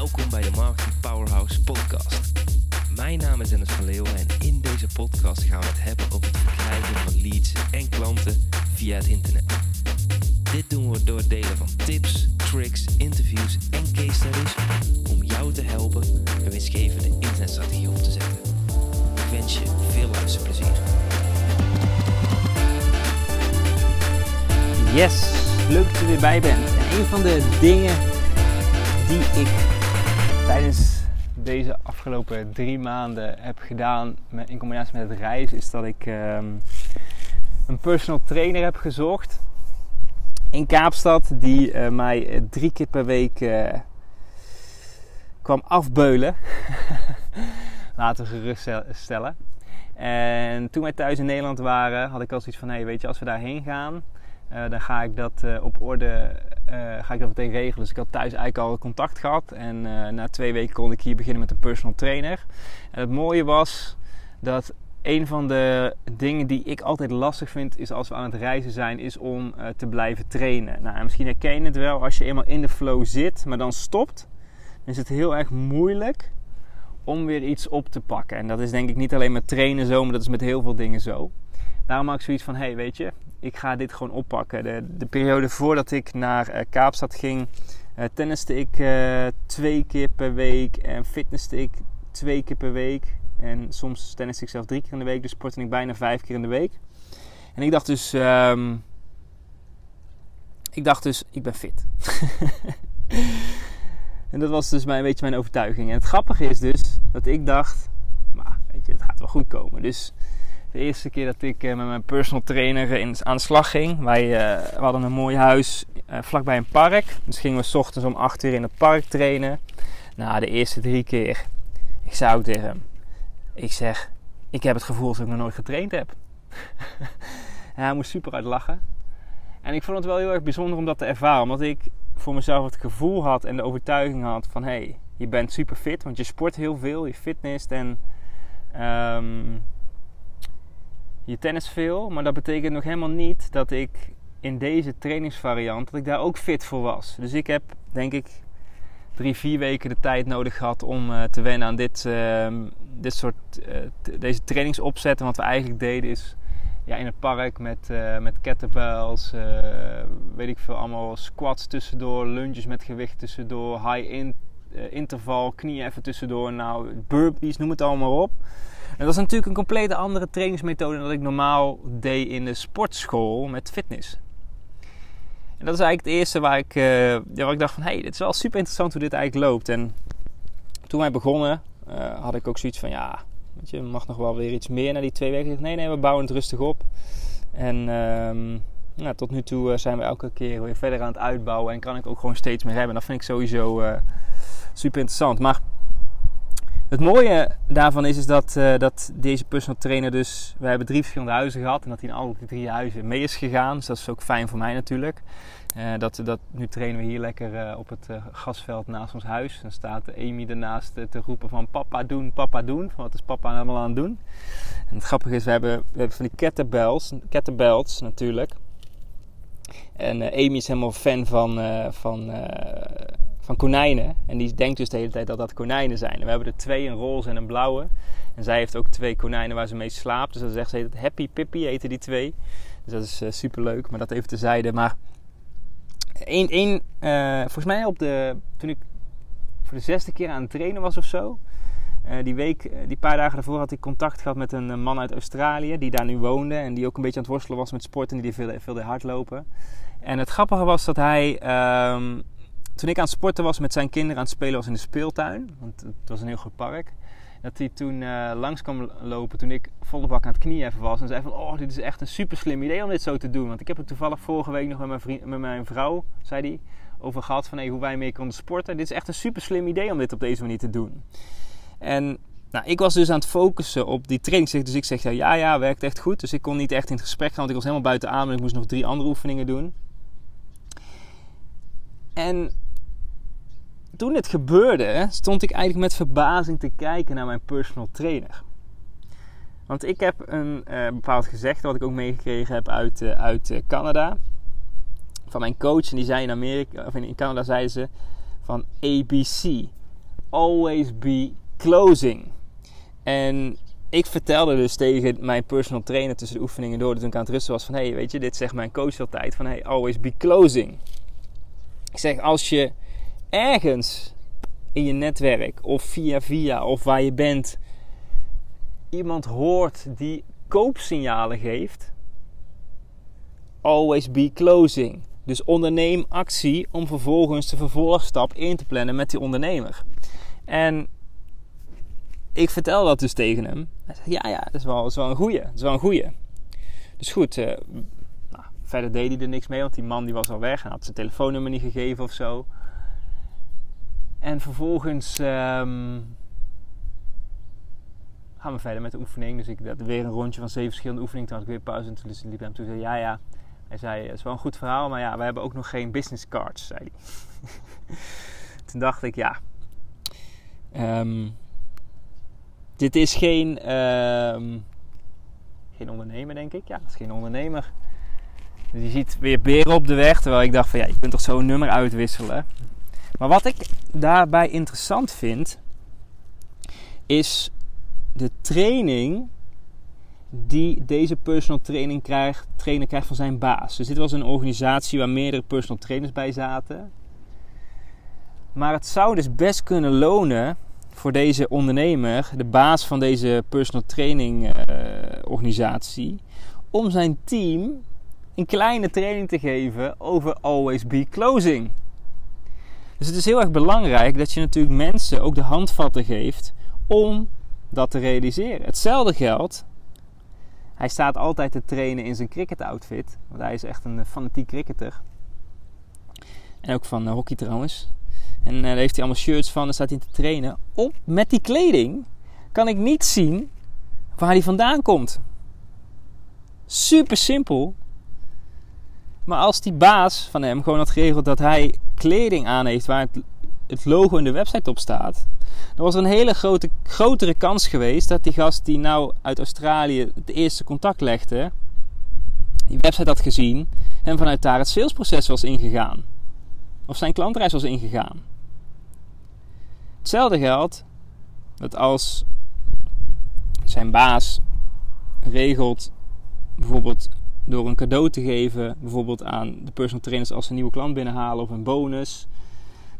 Welkom bij de Marketing Powerhouse podcast. Mijn naam is Dennis van Leeuwen en in deze podcast gaan we het hebben over het verkrijgen van leads en klanten via het internet. Dit doen we door het delen van tips, tricks, interviews en case studies om jou te helpen een winstgevende internetstrategie op te zetten. Ik wens je veel luisterplezier. Yes, leuk dat je er weer bij bent. En een van de dingen die ik tijdens deze afgelopen drie maanden heb gedaan in combinatie met het reizen, is dat ik ehm, een personal trainer heb gezocht in Kaapstad die uh, mij drie keer per week uh, kwam afbeulen. Laten we geruststellen. En toen wij thuis in Nederland waren, had ik al zoiets van: hey, weet je, als we daarheen gaan, dan ga ik dat op orde ga ik dat meteen regelen. Dus ik had thuis eigenlijk al contact gehad. En na twee weken kon ik hier beginnen met een personal trainer. En het mooie was dat een van de dingen die ik altijd lastig vind is als we aan het reizen zijn, is om te blijven trainen. Nou, misschien herken je het wel als je eenmaal in de flow zit, maar dan stopt, dan is het heel erg moeilijk om weer iets op te pakken. En dat is denk ik niet alleen met trainen zo, maar dat is met heel veel dingen zo. Daarom maak ik zoiets van, hey, weet je, ik ga dit gewoon oppakken. De, de periode voordat ik naar uh, Kaapstad ging, uh, tenniste ik twee keer per week en fitnesste ik twee keer per week. En soms tennis ik zelf drie keer in de week. Dus sportte ik bijna vijf keer in de week. En ik dacht dus... Um, ik dacht dus, ik ben fit. en dat was dus mijn, een beetje mijn overtuiging. En het grappige is dus dat ik dacht... Maar weet je, het gaat wel goed komen. Dus de eerste keer dat ik uh, met mijn personal trainer in, aan de slag ging. Wij we hadden een mooi huis vlakbij een park. Dus gingen we s ochtends om 8 uur in het park trainen. Nou, de eerste drie keer... Ik zei ook tegen hem ik zeg, ik heb het gevoel dat ik nog nooit getraind heb. hij moest super uit lachen. En ik vond het wel heel erg bijzonder om dat te ervaren. Omdat ik voor mezelf het gevoel had en de overtuiging had van... hé, hey, je bent super fit, want je sport heel veel, je fitness en... Um, je tennis veel, maar dat betekent nog helemaal niet dat ik in deze trainingsvariant, dat ik daar ook fit voor was. Dus ik heb, denk ik, drie, vier weken de tijd nodig gehad om uh, te wennen aan dit, uh, dit soort, uh, deze trainingsopzetten. Wat we eigenlijk deden is ja, in het park met, met kettlebells, weet ik veel, allemaal squats tussendoor, lunges met gewicht tussendoor, high in, interval, knieën even tussendoor, nou, burpees, noem het allemaal op. En dat is natuurlijk een complete andere trainingsmethode dan ik normaal deed in de sportschool met fitness. En dat is eigenlijk het eerste waar ik, uh, waar ik dacht van... hé, hey, dit is wel super interessant hoe dit eigenlijk loopt. En toen wij begonnen uh, had ik ook zoiets van... ja, weet je, mag nog wel weer iets meer na die twee weken. Nee, nee, we bouwen het rustig op. En um, nou, tot nu toe eh, zijn we elke keer weer verder aan het uitbouwen. En kan ik ook gewoon steeds meer hebben. Dat vind ik sowieso super interessant. Maar het mooie daarvan is, is dat, uh, dat deze personal trainer dus... We hebben drie verschillende huizen gehad. En dat hij in alle drie huizen mee is gegaan. Dus dat is ook fijn voor mij natuurlijk. Uh, dat, dat, nu trainen we hier lekker uh, op het gasveld naast ons huis. Dan staat Amy ernaast te roepen van papa doen, papa doen. Van wat is papa allemaal aan het doen? En het grappige is, we hebben, we hebben van die kettlebells, kettlebells natuurlijk. En Amy is helemaal fan van... van van konijnen. En die denkt dus de hele tijd dat dat konijnen zijn. We hebben er twee, een roze en een blauwe. En zij heeft ook twee konijnen waar ze mee slaapt. Dus dat zegt ze Happy Pippy eten die twee. Dus dat is uh, super leuk, maar dat even tezijde. Maar één, één uh, volgens mij op de, toen ik voor de zesde keer aan het trainen was of zo. Uh, die week, die paar dagen daarvoor had ik contact gehad met een man uit Australië die daar nu woonde. En die ook een beetje aan het worstelen was met sport en die veel, veel hardlopen. En het grappige was dat hij um, toen ik aan het sporten was met zijn kinderen aan het spelen was in de speeltuin. Want het was een heel goed park. Dat hij toen uh, langs kwam lopen toen ik volle bak aan het knieën was. En zei van, oh, dit is echt een super slim idee om dit zo te doen. Want ik heb het toevallig vorige week nog met mijn, vriend, met mijn vrouw, zei hij, over gehad. Van hey, hoe wij mee konden sporten. Dit is echt een super slim idee om dit op deze manier te doen. En nou, ik was dus aan het focussen op die training. Dus ik zeg, ja, ja, werkt echt goed. Dus ik kon niet echt in het gesprek gaan, want ik was helemaal buiten adem. En ik moest nog drie andere oefeningen doen. En toen het gebeurde, stond ik eigenlijk met verbazing te kijken naar mijn personal trainer. Want ik heb een uh, bepaald gezegd wat ik ook meegekregen heb uit, uh, uit uh, Canada. Van mijn coach. En die zei in Amerika, of in, Canada zeiden ze van ABC. always be closing. En ik vertelde dus tegen mijn personal trainer tussen de oefeningen door, toen ik aan het rusten was, van hey, weet je, dit zegt mijn coach altijd, van hey, always be closing. Ik zeg, als je ergens in je netwerk of via via of waar je bent iemand hoort die koopsignalen geeft, always be closing. Dus onderneem actie om vervolgens de vervolgstap in te plannen met die ondernemer. En ik vertel dat dus tegen hem. Hij zegt, ja, ja, dat is wel, een goeie. Dat is wel een goeie. Dus goed, uh, nou, verder deed hij er niks mee, want die man die was al weg en had zijn telefoonnummer niet gegeven of zo. En vervolgens um, gaan we verder met de oefening. Dus ik had weer een rondje van zeven verschillende oefeningen. Toen had ik weer pauze en toen liep hem toe zei ja, ja. Hij zei, het is wel een goed verhaal, maar ja, we hebben ook nog geen business cards, zei hij. toen dacht ik, ja, um, dit is geen, um, geen ondernemer, denk ik. Ja, het is geen ondernemer. Dus je ziet weer beren op de weg. Terwijl ik dacht van ja, je kunt toch zo'n nummer uitwisselen. Maar wat ik daarbij interessant vind, is de training die deze personal training krijgt, trainer krijgt van zijn baas. Dus dit was een organisatie waar meerdere personal trainers bij zaten. Maar het zou dus best kunnen lonen voor deze ondernemer, de baas van deze personal training uh, organisatie, om zijn team een kleine training te geven over always be closing. Dus het is heel erg belangrijk dat je natuurlijk mensen ook de handvatten geeft om dat te realiseren. Hetzelfde geldt. Hij staat altijd te trainen in zijn cricket outfit, want hij is echt een fanatiek cricketer. En ook van uh, hockey trouwens. En uh, daar heeft hij allemaal shirts van, daar staat hij te trainen. Op, met die kleding kan ik niet zien waar hij vandaan komt. Super simpel. Maar als die baas van hem gewoon had geregeld dat hij kleding aan heeft waar het, het logo in de website op staat, dan was er een hele grote, grotere kans geweest dat die gast die nou uit Australië het eerste contact legde, die website had gezien en vanuit daar het salesproces was ingegaan. Of zijn klantreis was ingegaan. Hetzelfde geldt dat als zijn baas regelt, bijvoorbeeld door een cadeau te geven, bijvoorbeeld aan de personal trainers als ze een nieuwe klant binnenhalen of een bonus,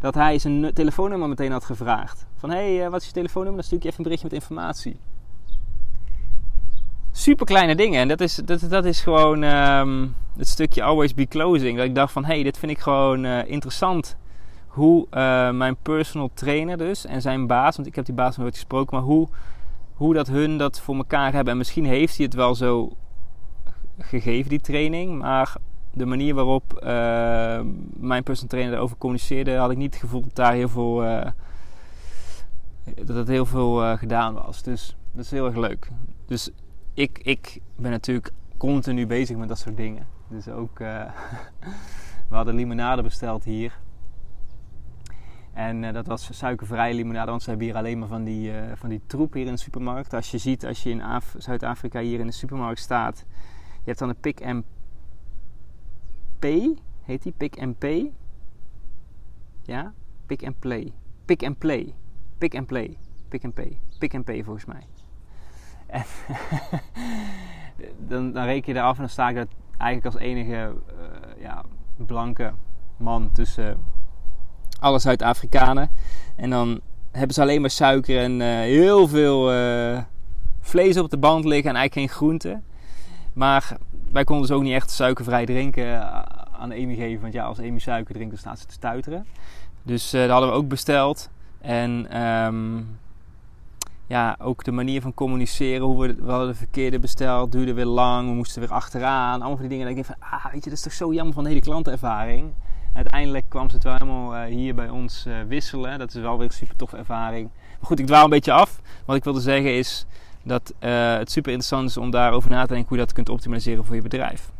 dat hij zijn telefoonnummer meteen had gevraagd. Van hé, hey, eh, wat is je telefoonnummer? Dan stuur ik je even een berichtje met informatie. Super kleine dingen. En dat is, dat, dat is gewoon um, het stukje always be closing. Dat ik dacht van hé, hey, dit vind ik gewoon uh, interessant hoe uh, mijn personal trainer dus en zijn baas, want ik heb die baas nog nooit gesproken, maar hoe, hoe dat hun dat voor elkaar hebben. En misschien heeft hij het wel zo gegeven, die training, maar de manier waarop uh, mijn personal trainer erover communiceerde, had ik niet het gevoel dat daar heel veel, uh, dat het heel veel gedaan was. Dus dat is heel erg leuk. Dus ik, ik ben natuurlijk continu bezig met dat soort dingen. Dus ook, we hadden limonade besteld hier. En dat was suikervrije limonade, want ze hebben hier alleen maar van die, van die troep hier in de supermarkt. Als je ziet, als je in Zuid-Afrika hier in de supermarkt staat, je hebt dan een Pick and Pay, heet die? Pick and Pay. Ja? Pick and Play. Pick and Play. Pick and Play. Pick and Pay. Pick and Pay volgens mij. En dan, dan reken je eraf en dan sta ik dat eigenlijk als enige uh, ja, blanke man tussen alle Zuid-Afrikanen. En dan hebben ze alleen maar suiker en uh, heel veel uh, vlees op de band liggen en eigenlijk geen groenten. Maar wij konden dus ook niet echt suikervrij drinken eh, aan Amy geven. Want ja, als Amy suiker drinkt, dan staat ze te stuiteren. Dus uh, dat hadden we ook besteld. En um, ja, ook de manier van communiceren, hoe we, we hadden de verkeerde besteld, duurde weer lang. We moesten weer achteraan. Allemaal van die dingen. Dat ik denk van, ah, weet je, dat is toch zo jammer van de hele klantenervaring uiteindelijk kwam ze het wel helemaal uh, hier bij ons wisselen. Dat is wel weer een super toffe ervaring. Maar goed, ik dwaal een beetje af. Wat ik wilde zeggen is dat uh, het super interessant is om daarover na te denken hoe je dat kunt optimaliseren voor je bedrijf.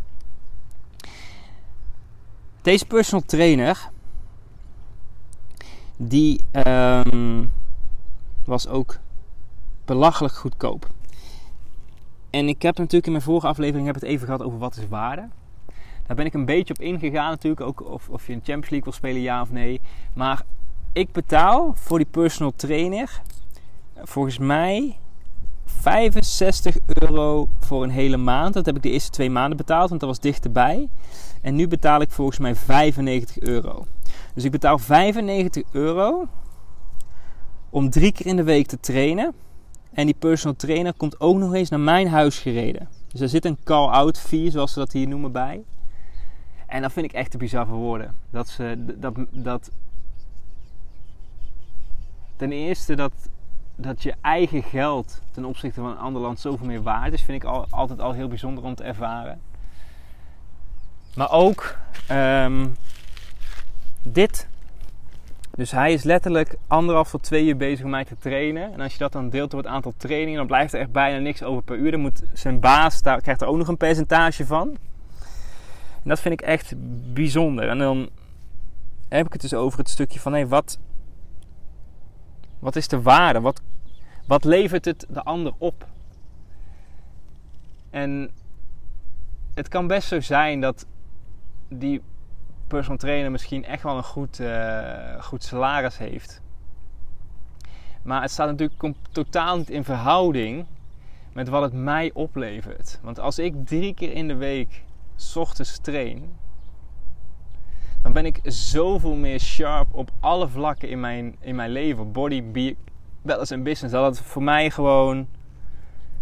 Deze personal trainer, die um, was ook belachelijk goedkoop. En ik heb natuurlijk in mijn vorige aflevering heb het even gehad over wat is waarde. Daar ben ik een beetje op ingegaan natuurlijk. Ook of, of je een Champions League wil spelen, ja of nee. Maar ik betaal voor die personal trainer volgens mij 65 euro voor een hele maand. Dat heb ik de eerste twee maanden betaald, want dat was dichterbij. En nu betaal ik volgens mij 95 euro. Dus ik betaal 95 euro om drie keer in de week te trainen. En die personal trainer komt ook nog eens naar mijn huis gereden. Dus er zit een call-out fee, zoals ze dat hier noemen, bij. En dat vind ik echt te bizar voor woorden. Dat ze dat, dat. Ten eerste dat, dat je eigen geld ten opzichte van een ander land zoveel meer waard is, vind ik al, altijd al heel bijzonder om te ervaren. Maar ook um, dit. Dus hij is letterlijk anderhalf tot twee uur bezig om mij te trainen. En als je dat dan deelt door het aantal trainingen, dan blijft er echt bijna niks over per uur. Dan moet zijn baas, daar krijgt er ook nog een percentage van. En dat vind ik echt bijzonder. En dan heb ik het dus over het stukje van, hé, wat, wat is de waarde? Wat, wat levert het de ander op? En het kan best zo zijn dat die personal trainer misschien echt wel een goed, uh, goed salaris heeft. Maar het staat natuurlijk totaal niet in verhouding met wat het mij oplevert. Want als ik drie keer in de week ochtends train, dan ben ik zoveel meer sharp op alle vlakken in mijn, in mijn leven. Body, be, wellness en business. Dat het voor mij gewoon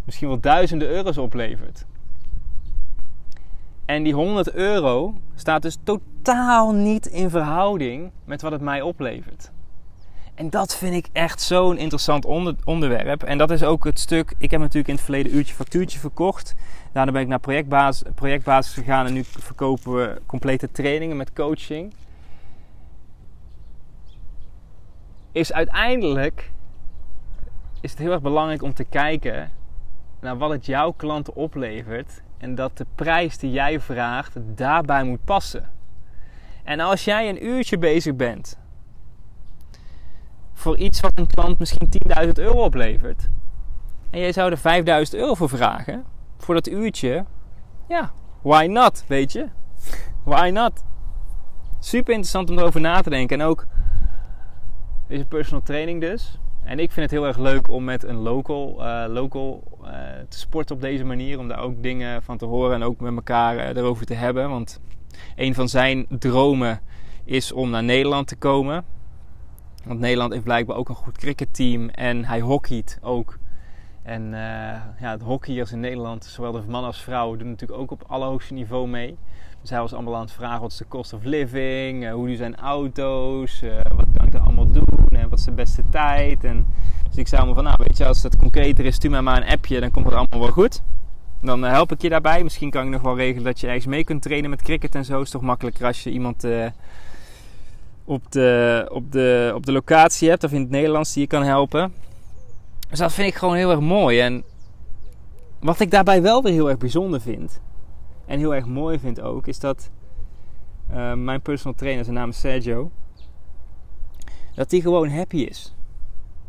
misschien wel duizenden euro's oplevert. En die 100 euro staat dus totaal niet in verhouding met wat het mij oplevert. En dat vind ik echt zo'n interessant onder, onderwerp. En dat is ook het stuk. Ik heb natuurlijk in het verleden uurtje factuurtje verkocht. Daarna ben ik naar projectbasis, projectbasis gegaan en nu verkopen we complete trainingen met coaching. Is uiteindelijk is het heel erg belangrijk om te kijken naar wat het jouw klanten oplevert en dat de prijs die jij vraagt daarbij moet passen. En als jij een uurtje bezig bent voor iets wat een klant misschien 10.000 euro oplevert. En jij zou er 5.000 euro voor vragen. Voor dat uurtje. Ja, why not, weet je? Why not? Super interessant om erover na te denken. En ook deze personal training dus. En ik vind het heel erg leuk om met een local, uh, local uh, te sporten op deze manier. Om daar ook dingen van te horen en ook met elkaar uh, erover te hebben. Want een van zijn dromen is om naar Nederland te komen. Want Nederland heeft blijkbaar ook een goed cricketteam en hij hockeyt ook. En uh, ja, het hockeyers in Nederland, zowel de man als vrouw, doen natuurlijk ook op allerhoogste niveau mee. Dus hij was allemaal aan het vragen wat is de cost of living, hoe zijn auto's, uh, kan ik er allemaal doen en wat is de beste tijd. En, dus ik zei allemaal van, nou weet je, als het concreter is, stuur mij maar een appje, dan komt het allemaal wel goed. Dan help ik je daarbij. Misschien kan ik nog wel regelen dat je ergens mee kunt trainen met cricket en zo. Is toch makkelijker als je iemand op de, op de, op de locatie hebt, of in het Nederlands, die je kan helpen. Dus dat vind ik gewoon heel erg mooi. En wat ik daarbij wel weer heel erg bijzonder vind, en heel erg mooi vind ook, is dat mijn personal trainer, zijn naam is Sergio, dat hij gewoon happy is.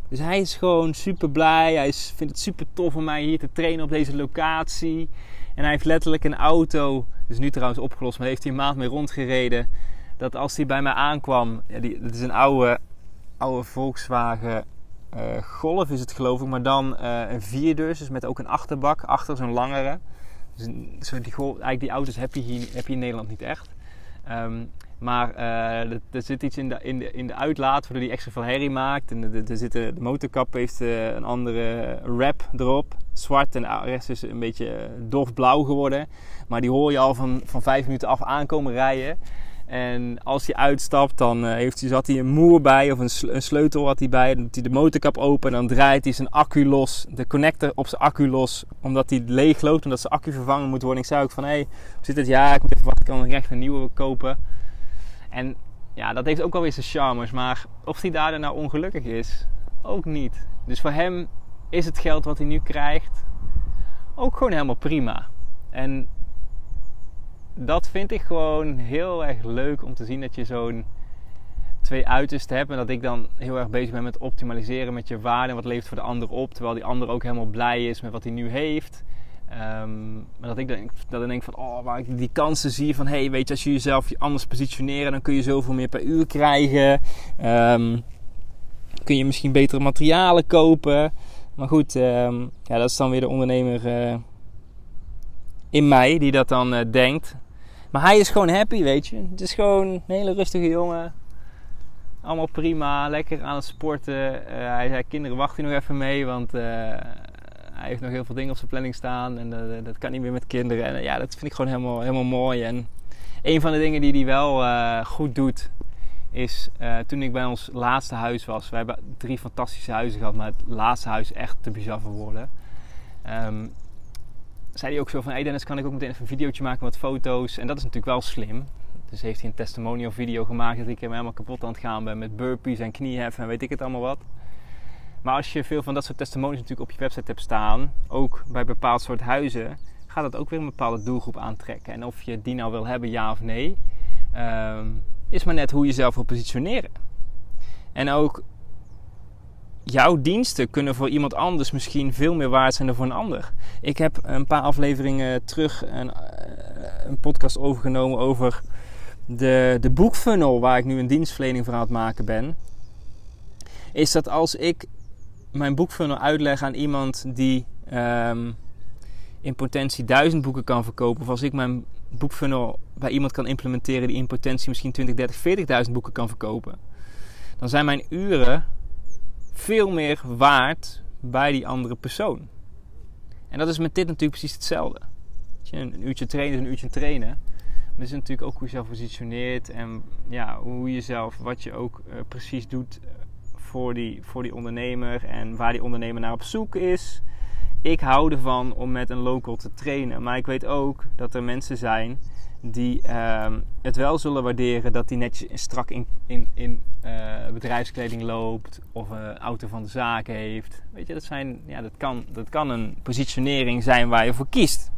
Dus hij is gewoon super blij. Hij is, vindt het super tof om mij hier te trainen op deze locatie. En hij heeft letterlijk een auto, dus nu trouwens opgelost, maar heeft hij een maand mee rondgereden dat als hij bij mij aankwam, ja, die, dat is een oude, oude Volkswagen uh, Golf is het geloof ik, maar dan uh, een vierdeurs, dus met ook een achterbak, achter zo'n langere. Dus zo die, eigenlijk die auto's heb je hier heb je in Nederland niet echt. Um, maar uh, er zit iets in de, in, de, in de uitlaat waardoor die extra veel herrie maakt. En de, de, motorkap heeft een andere wrap erop. Zwart en de rest is een beetje dofblauw geworden. Maar die hoor je al van, van vijf minuten af aankomen rijden. En als hij uitstapt, dan heeft hij, zat hij een moer bij of een, een, sleutel had hij bij. Dan doet hij de motorkap open en dan draait hij zijn accu los, de connector op zijn accu los, omdat hij leeg loopt, omdat zijn accu vervangen moet worden. Ik zei ook van, hé, hey, zit het? Ja, ik moet even wachten, ik kan nog echt een nieuwe kopen. En ja, dat heeft ook wel weer zijn charmes, maar of hij daardoor nou ongelukkig is, ook niet. Dus voor hem is het geld wat hij nu krijgt ook gewoon helemaal prima. En dat vind ik gewoon heel erg leuk om te zien dat je zo'n twee uitersten hebt. En dat ik dan heel erg bezig ben met optimaliseren met je waarde wat levert voor de ander op. Terwijl die ander ook helemaal blij is met wat hij nu heeft. Ehm, maar dat ik, denk, dat ik denk van, oh, waar ik die kansen zie van, hey, weet je, als je jezelf anders positioneren, dan kun je zoveel meer per uur krijgen. Um, kun je misschien betere materialen kopen. Maar goed, ehm, ja, dat is dan weer de ondernemer uh, in mij die dat dan uh, denkt. Maar hij is gewoon happy, weet je. Het is gewoon een hele rustige jongen. Allemaal prima, lekker aan het sporten. Uh, hij zei, kinderen wachten nog even mee, want hij heeft nog heel veel dingen op zijn planning staan. En dat kan niet meer met kinderen. En ja, dat vind ik gewoon helemaal, helemaal mooi. En een van de dingen die hij wel goed doet, is toen ik bij ons laatste huis was. We hebben drie fantastische huizen gehad, maar het laatste huis echt te bizar voor woorden. Um, zei hij ook zo van, hey Dennis, kan ik ook meteen even een videootje maken met foto's? En dat is natuurlijk wel slim. Dus heeft hij een testimonial video gemaakt dat ik hem helemaal kapot aan het gaan ben met burpees en knieheffen en weet ik het allemaal wat. Maar als je veel van dat soort testimonies natuurlijk op je website hebt staan, ook bij bepaald soort huizen, gaat dat ook weer een bepaalde doelgroep aantrekken. En of je die nou wil hebben, ja of nee. Um, is maar net hoe je jezelf wil positioneren. En ook jouw diensten kunnen voor iemand anders misschien veel meer waard zijn dan voor een ander. Ik heb een paar afleveringen terug een, eh, een podcast overgenomen over de, de boekfunnel waar ik nu een dienstverlening voor aan het maken ben. Is dat als ik mijn boekfunnel uitleg aan iemand die um, in potentie duizend boeken kan verkopen, of als ik mijn boekfunnel bij iemand kan implementeren die in potentie misschien 20, 30, 40.000 boeken kan verkopen, dan zijn mijn uren veel meer waard bij die andere persoon. En dat is met dit natuurlijk precies hetzelfde. Een uurtje trainen een uurtje trainen. Maar het is natuurlijk ook hoe je jezelf positioneert en ja, hoe je zelf, wat je ook uh, precies doet eh, voor die, voor die ondernemer en waar die ondernemer naar op zoek is ik hou ervan om met een local te trainen. Maar ik weet ook dat er mensen zijn die ehm, het wel zullen waarderen dat hij netjes strak in, in, in uh, bedrijfskleding loopt of een auto van de zaak heeft. Weet je, dat, zijn, ja, dat, kan, dat kan een positionering zijn waar je voor kiest.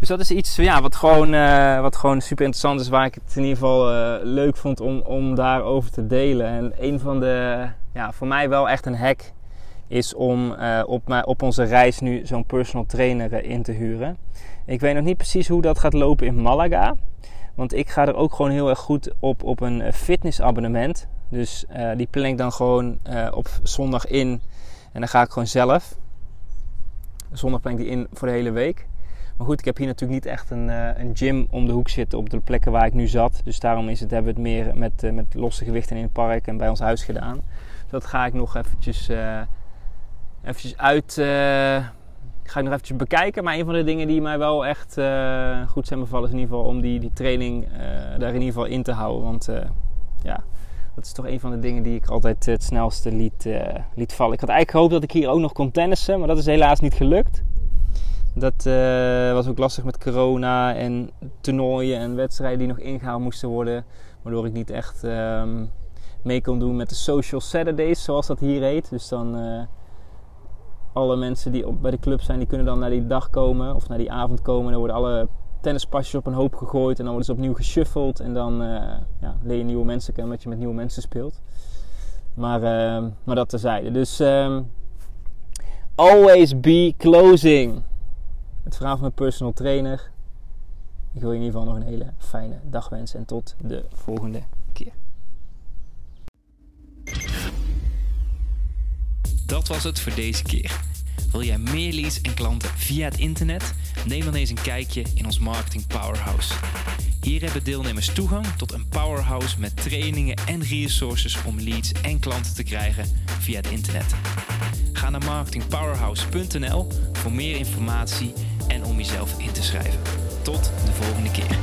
Dus dat is iets ja, wat, gewoon, uh, wat gewoon super interessant is, waar ik het in ieder geval uh, leuk vond om, om daarover te delen. En een van de, ja, voor mij wel echt een hack is om uh, op, op onze reis nu zo'n personal trainer eh, in te huren. Ik weet nog niet precies hoe dat gaat lopen in Malaga. Want ik ga er ook gewoon heel erg goed op op een eh, fitnessabonnement. Dus die plan dan gewoon op zondag in. En dan ga ik gewoon zelf. Zondag plan ik die in voor de hele week. Maar goed, ik heb hier natuurlijk niet echt een, een gym om de hoek zitten op de plekken waar ik nu zat. Dus daarom is het, hebben we het meer met, met losse gewichten in het park en bij ons huis gedaan. Dus dat ga ik nog eventjes eventjes uit. Ga ik nog eventjes bekijken. Maar een van de dingen die mij wel echt goed zijn bevallen is in ieder geval om die, die training daar in ieder geval in te houden. Want ja, dat is toch een van de dingen die ik altijd het snelste liet, liet vallen. Ik had eigenlijk gehoopt dat ik hier ook nog kon tennissen, maar dat is helaas niet gelukt. Dat was ook lastig met corona en toernooien en wedstrijden die nog ingehaald moesten worden. Waardoor ik niet echt um, mee kon doen met de social Saturdays, zoals dat hier heet. Dus dan alle mensen die op, bij de club zijn, die kunnen dan naar die dag komen of naar die avond komen. Dan worden alle tennispasjes op een hoop gegooid en dan worden ze opnieuw geshuffeld. En dan uh, ja, leer je nieuwe mensen kennen omdat je met nieuwe mensen speelt. Maar, uh, maar dat terzijde. Dus um, always be closing. Het verhaal van mijn personal trainer. Ik wil je in ieder geval nog een hele fijne dag wensen en tot de volgende keer. Dat was het voor deze keer. Wil jij meer leads en klanten via het internet? Neem dan eens een kijkje in ons Marketing Powerhouse. Hier hebben deelnemers toegang tot een powerhouse met trainingen en resources om leads en klanten te krijgen via het internet. Ga naar marketingpowerhouse.nl voor meer informatie om jezelf in te schrijven. Tot de volgende keer.